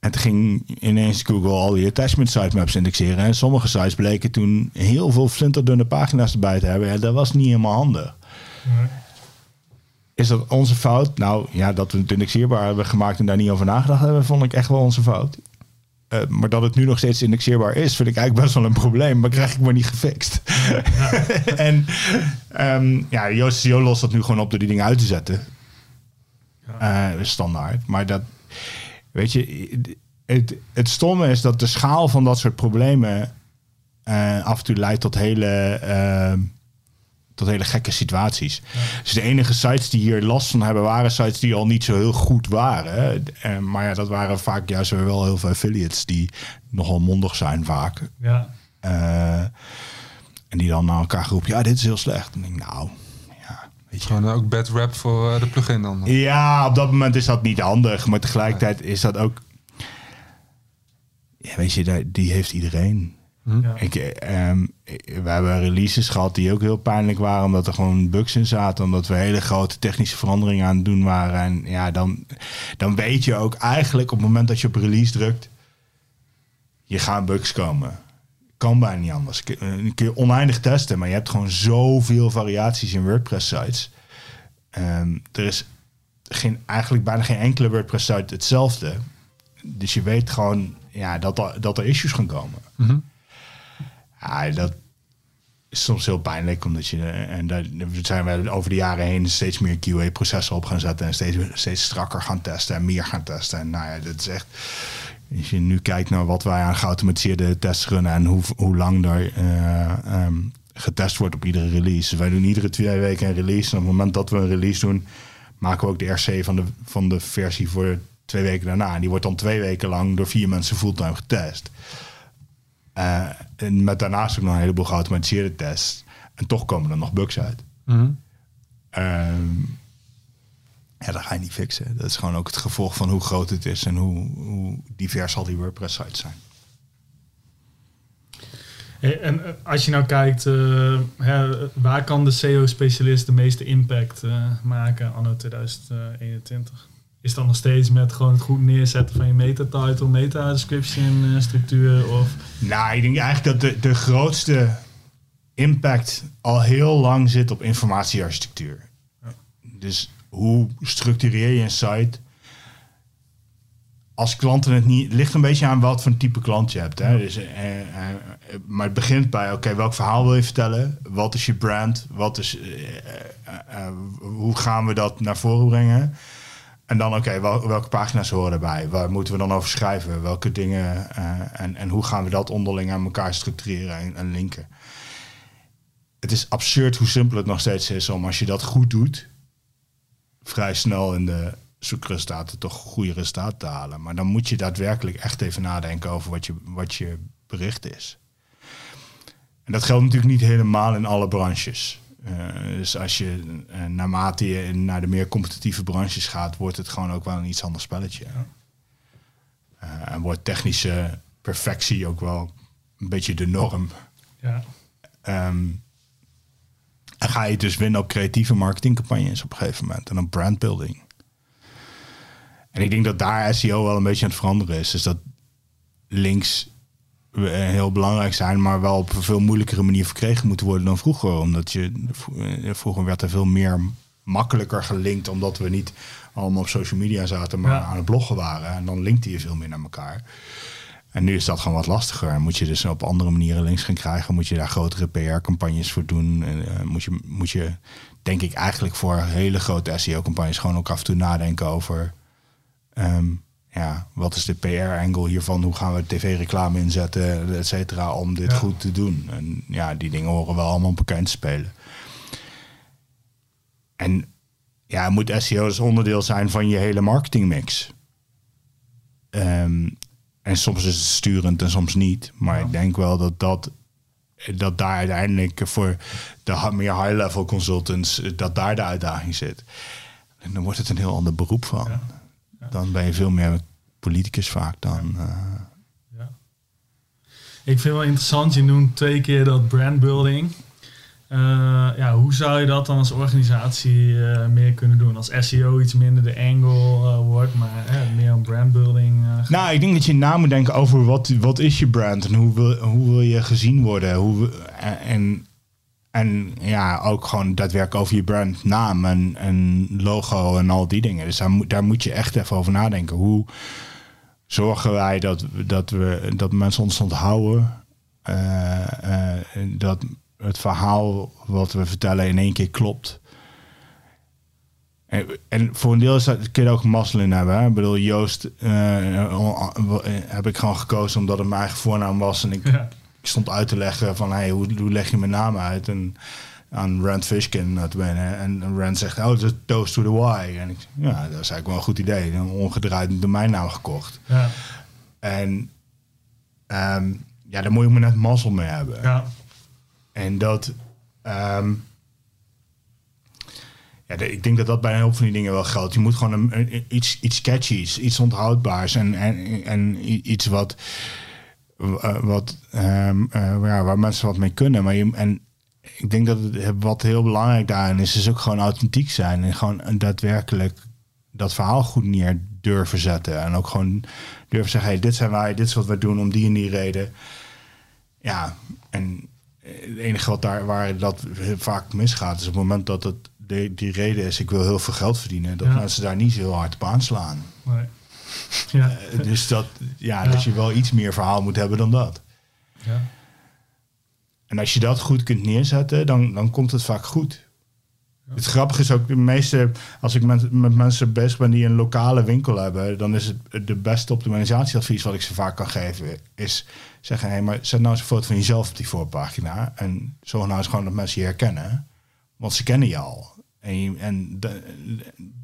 En toen ging ineens Google al die attachment sitemaps indexeren. En sommige sites bleken toen heel veel flinterdunne pagina's erbij te hebben. Ja, dat was niet helemaal handig. Nee. Is dat onze fout? Nou ja, dat we het indexeerbaar hebben gemaakt en daar niet over nagedacht hebben, vond ik echt wel onze fout. Uh, maar dat het nu nog steeds indexeerbaar is, vind ik eigenlijk best wel een probleem. Maar krijg ik maar niet gefixt. Ja. en um, ja, Joost Jo lost dat nu gewoon op door die dingen uit te zetten. Ja. Uh, standaard. Maar dat, weet je, het, het stomme is dat de schaal van dat soort problemen uh, af en toe leidt tot hele ehm, tot hele gekke situaties. Dus de enige sites die hier last van hebben, waren sites die al niet zo heel goed waren. En, maar ja, dat waren vaak juist weer wel heel veel affiliates die nogal mondig zijn vaak. Ja. Uh, en die dan naar elkaar roepen, ja, dit is heel slecht. En ik denk, nou, ja, Weet je. Gewoon ook bad rap voor eh, de plugin dan. Ja, op dat moment is dat niet handig. Maar tegelijkertijd is dat ook... Ja, weet je, die heeft iedereen. Ja. Ik, eh, ehm, we hebben releases gehad die ook heel pijnlijk waren, omdat er gewoon bugs in zaten, omdat we hele grote technische veranderingen aan het doen waren. En ja, dan, dan weet je ook eigenlijk op het moment dat je op release drukt, je gaan bugs komen. Kan bijna niet anders. Kun- eh, kun je oneindig testen, maar je hebt gewoon zoveel variaties in WordPress-sites. Ehm, er is geen, eigenlijk bijna geen enkele WordPress-site hetzelfde. Dus je weet gewoon ja, dat, er, dat er issues gaan komen. Mhm. Ja, dat is soms heel pijnlijk, omdat je... En daar zijn we over de jaren heen steeds meer QA-processen op gaan zetten... en steeds, steeds strakker gaan testen en meer gaan testen. En nou ja, dat is echt... Als je nu kijkt naar wat wij aan geautomatiseerde tests runnen... en hoe, hoe lang er eh, ehm, getest wordt op iedere release. Wij doen iedere twee weken een release. En op het moment dat we een release doen... maken we ook de RC van de, van de versie voor twee weken daarna. En die wordt dan twee weken lang door vier mensen fulltime getest. Eh, en met daarnaast ook nog een heleboel geautomatiseerde tests. En toch komen er nog bugs uit. Ehm, ja, dat ga je niet fixen. Dat is gewoon ook het gevolg van hoe groot het is en hoe, hoe divers al die WordPress-sites zijn. Hey, en eh, als je nou kijkt, eh, hè, waar kan de SEO-specialist de meeste impact maken anno 2021? Is dat nog steeds met gewoon het goed neerzetten van je meta-title, meta-description eh, structuur? Of, Nou, ik denk eigenlijk dat de, de grootste impact al heel lang zit op informatiearchitectuur. Dus hoe structureer je een site? Als klanten het niet... Het ligt een beetje aan wat voor type klant je hebt. Hè? Dus, eh, eh, maar het begint bij, oké, welk verhaal wil je vertellen? Wat is je brand? Wat is, eh, hoe gaan we dat naar voren brengen? En dan, oké, wel- welke pagina's horen erbij? Waar moeten we dan over schrijven? Welke dingen? eh, en, en hoe gaan we dat onderling aan elkaar structureren en, en linken? Het is absurd hoe simpel het nog steeds is om als je dat goed doet, vrij snel in de zoekresultaten toch goede resultaten te halen. Maar dan moet je daadwerkelijk echt even nadenken over wat je, wat je bericht is. En dat geldt natuurlijk niet helemaal in alle branches. Eh, dus als je eh, naarmate je naar de meer competitieve branches gaat, wordt het gewoon ook wel een iets ander spelletje. Eh, en wordt technische perfectie ook wel een beetje de norm. ja. Ehm, en ga je dus winnen op creatieve marketingcampagnes op een gegeven moment en op brandbuilding. En ik denk dat daar SEO wel een beetje aan het veranderen is. Dus dat links heel belangrijk zijn, maar wel op een veel moeilijkere manier verkregen moeten worden dan vroeger. Omdat je eh, vroeger werd er veel meer makkelijker gelinkt, omdat we niet allemaal op social media zaten, maar Ja. aan het bloggen waren. En dan linkte je veel meer naar elkaar. En nu is dat gewoon wat lastiger. En moet je dus op andere manieren links gaan krijgen. Moet je daar grotere PR-campagnes voor doen. En, eh, moet, je, moet je, denk ik, eigenlijk voor hele grote SEO-campagnes gewoon ook af en toe nadenken over. ehm, ja, wat is de PR-angle hiervan? Hoe gaan we tv-reclame inzetten, et cetera, om dit Ja. goed te doen? En ja, die dingen horen wel allemaal op elkaar te spelen. En ja, moet SEO dus onderdeel zijn van je hele marketingmix. Ehm, en soms is het sturend en soms niet. Maar ik denk wel dat, dat, dat daar uiteindelijk voor de meer high-level consultants... dat daar de uitdaging zit. En dan wordt het een heel ander beroep van. Dan ben je veel meer politicus vaak dan... eh, Ja. Ik vind het wel interessant, je noemt twee keer dat brandbuilding. Eh, ja, hoe zou je dat dan als organisatie eh, meer kunnen doen? Als SEO iets minder de angle eh, wordt, maar meer om brandbuilding. Nou, ik denk dat je na moet denken over wat, wat is je brand en hoe wil, hoe wil je gezien worden. Hoe, en, en ja, ook gewoon daadwerkelijk over je brand, naam en, en logo en al die dingen. Dus daar, moet- daar moet je echt even over nadenken. Hoe zorgen wij dat, dat, we, dat mensen ons onthouden? eh, dat het verhaal wat we vertellen in één keer klopt. En, voor een deel is dat, kun je ook mazzel in hebben. Ik bedoel, Joost eh, heb ik gewoon gekozen omdat het mijn eigen voornaam was. En ik. ik stond uit te leggen van, hey, hoe, hoe leg je mijn naam uit? En aan Rand Fishkin dat ben En Rand zegt, oh, dat is Toast to the Y. En ik ja, dat is eigenlijk wel een goed idee. Een omgedraaid domeinnaam gekocht. Ja, En ehm, ja, daar moet je maar net mazzel mee hebben. ja, En dat. ehm, Ja, de- ik denk dat dat bij een hoop van die dingen wel geldt. Je moet gewoon een, een- iets, iets catchies, iets onthoudbaars en, en, en iets wat, wat ehm, eh, ja, waar mensen wat mee kunnen. Maar je, en ik denk dat het, wat heel belangrijk daarin is, is ook gewoon authentiek zijn en gewoon daadwerkelijk dat verhaal goed neer durven zetten. En ook gewoon durven zeggen, hey, dit zijn wij, dit is wat wij doen om die en die reden. Ja, en het enige wat daar waar dat vaak misgaat, is op het moment dat het de, die reden is, ik wil heel veel geld verdienen, dat Ja. mensen daar niet zo heel hard op aanslaan. Nee. Ja. Eh, Dus dat, ja, Ja. dat je wel iets meer verhaal moet hebben dan dat. ja. En als je dat goed kunt neerzetten, dan, dan komt het vaak goed. Het grappige is ook, de meeste, als ik met, met mensen bezig ben die een lokale winkel hebben, dan is het de beste optimalisatieadvies wat ik ze vaak kan geven, is zeggen, hé, maar zet nou eens een foto van jezelf op die voorpagina en zorg nou eens gewoon dat mensen je herkennen, want ze kennen je al. En, je- en de-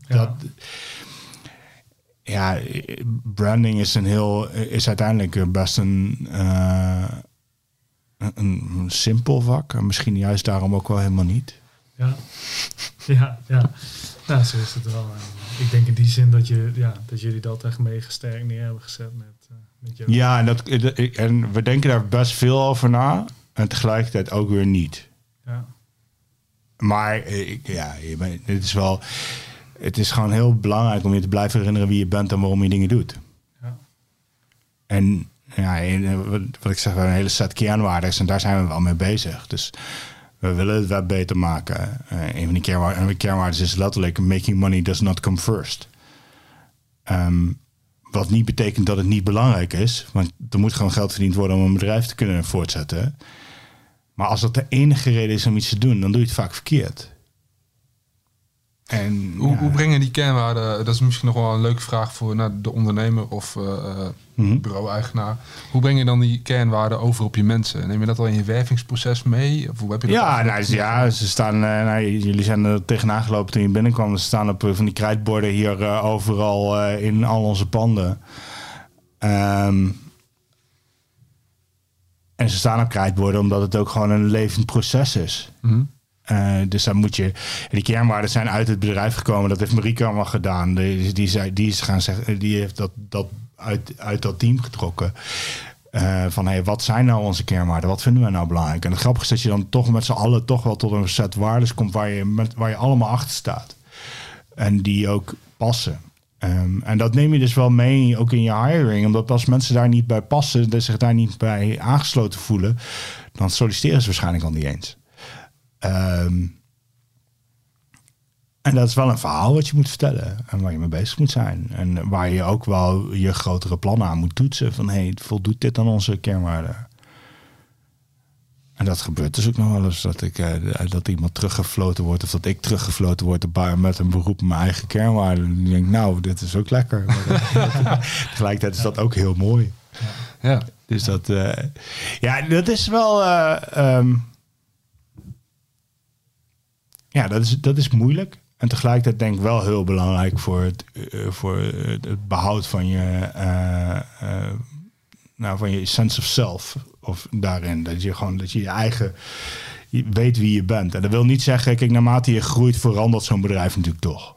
dat, ja, branding is een heel, is uiteindelijk best een, eh, een, een simpel vak. En misschien juist daarom ook wel helemaal niet. Ja, ja, ja. Nou, zo is het wel. Ik denk in die zin dat, je, ja, dat jullie dat echt meegesterkt neer hebben gezet met, eh met jou. Ja, en, dat, en we denken daar best veel over na. En tegelijkertijd ook weer niet. Ja. Maar eh, ik, ja, je bent- het is wel. Het is gewoon heel belangrijk om je te blijven herinneren wie je bent en waarom je dingen doet. Ja. En ja, eh, wat, ik zeg, we hebben een hele set kernwaarden en daar zijn we wel mee bezig. Dus we willen het web beter maken. Eh, een van die kernwaarden, kernwaarden is letterlijk making money does not come first. Ehm, wat niet betekent dat het niet belangrijk is, want er moet gewoon geld verdiend worden om een bedrijf te kunnen voortzetten. Maar als dat de enige reden is om iets te doen, dan doe je het vaak verkeerd. En, Hoe, ja. hoe brengen die kernwaarden, dat is misschien nog wel een leuke vraag voor naar de ondernemer of Mhm. bureau-eigenaar. Hoe breng je dan die kernwaarden over op je mensen? Neem je dat al in je wervingsproces mee? Of hoe heb je dat Ja, nou, ja, ze staan. eh, nou, jullie zijn er tegenaan gelopen toen je binnenkwam. Ze staan op van die krijtborden hier overal in al onze panden. Ehm, en ze staan op krijtborden omdat het ook gewoon een levend proces is. Mhm. Eh, dus dan moet je. die kernwaarden zijn uit het bedrijf gekomen. Dat heeft Marieke allemaal gedaan. Die, die, die is gaan zeggen. Die heeft dat, dat uit, uit dat team getrokken. Eh, van hey, wat zijn nou onze kernwaarden? Wat vinden wij nou belangrijk? En het grappige is dat je dan toch met z'n allen toch wel tot een set waarden komt waar je, met, waar je allemaal achter staat. En die ook passen. Ehm, en dat neem je dus wel mee, ook in je hiring. Omdat als mensen daar niet bij passen, dus zich daar niet bij aangesloten voelen, dan solliciteren ze waarschijnlijk al niet eens. Ehm, en dat is wel een verhaal wat je moet vertellen en waar je mee bezig moet zijn. En waar je ook wel je grotere plannen aan moet toetsen. Van hey, voldoet dit aan onze kernwaarden? En dat gebeurt dus ook nog wel eens dat, ik, eh, dat iemand teruggefloten wordt. Of dat ik teruggefloten word met een beroep op mijn eigen kernwaarden. En ik denk, nou, dit is ook lekker. Tegelijkertijd is dat ook heel mooi. Ja. Dus dat, eh, ja, dat is wel. eh, ehm, ja, dat is, dat is moeilijk. En tegelijkertijd denk ik wel heel belangrijk voor het, eh, voor het behoud van je, eh, nou, van je sense of self. Of daarin. Dat je gewoon dat je je eigen. Weet wie je bent. En dat wil niet zeggen, kijk, naarmate je groeit, verandert zo'n bedrijf natuurlijk toch.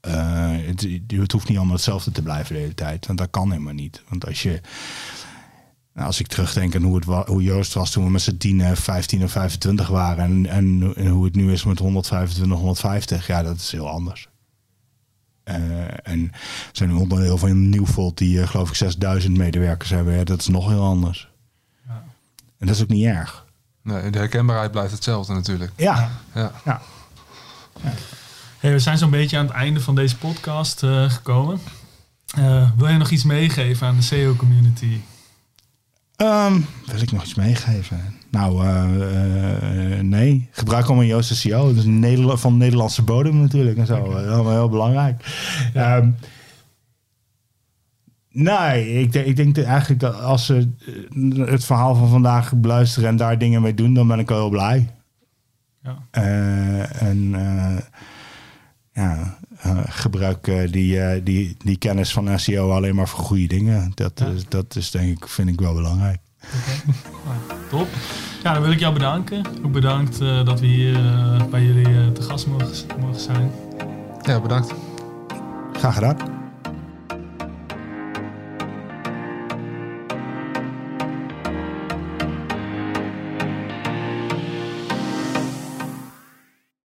Het, het hoeft niet allemaal hetzelfde te blijven de hele tijd. Want dat kan helemaal niet. Want als je. Nou, als ik terugdenk aan hoe, het wa- hoe Joost was toen we met z'n 10, 15 of 25 waren. En, en, en hoe het nu is met 125, 150. Ja, dat is heel anders. Eh, en we zijn nu onderdeel van een Nieuwvolt die eh, geloof ik 6000 medewerkers hebben. Ja, dat is nog heel anders. Ja. En dat is ook niet erg. Nee, de herkenbaarheid blijft hetzelfde natuurlijk. Ja, Ja. ja. Hey, we zijn zo'n beetje aan het einde van deze podcast eh, gekomen. Eh, wil je nog iets meegeven aan de SEO-community? Ehm, wil ik nog iets meegeven? Nou, eh, eh, nee. Gebruik allemaal Joost SEO. Dat is een Nederla- van Nederlandse bodem natuurlijk en zo. Allemaal heel belangrijk. Ehm, nee, ik, denk- ik denk dat eigenlijk dat als ze eh, het verhaal van vandaag beluisteren en daar dingen mee doen, dan ben ik al heel blij. Ja. En ja, gebruik eh, die, eh, die, die kennis van SEO alleen maar voor goede dingen. Dat, Ja. is, dat is denk ik, vind ik wel belangrijk. Oké. Nou, top. Ja, dan wil ik jou bedanken. Ook bedankt eh, dat we hier eh, bij jullie eh, te gast mogen, mogen zijn. Ja, bedankt. Graag gedaan.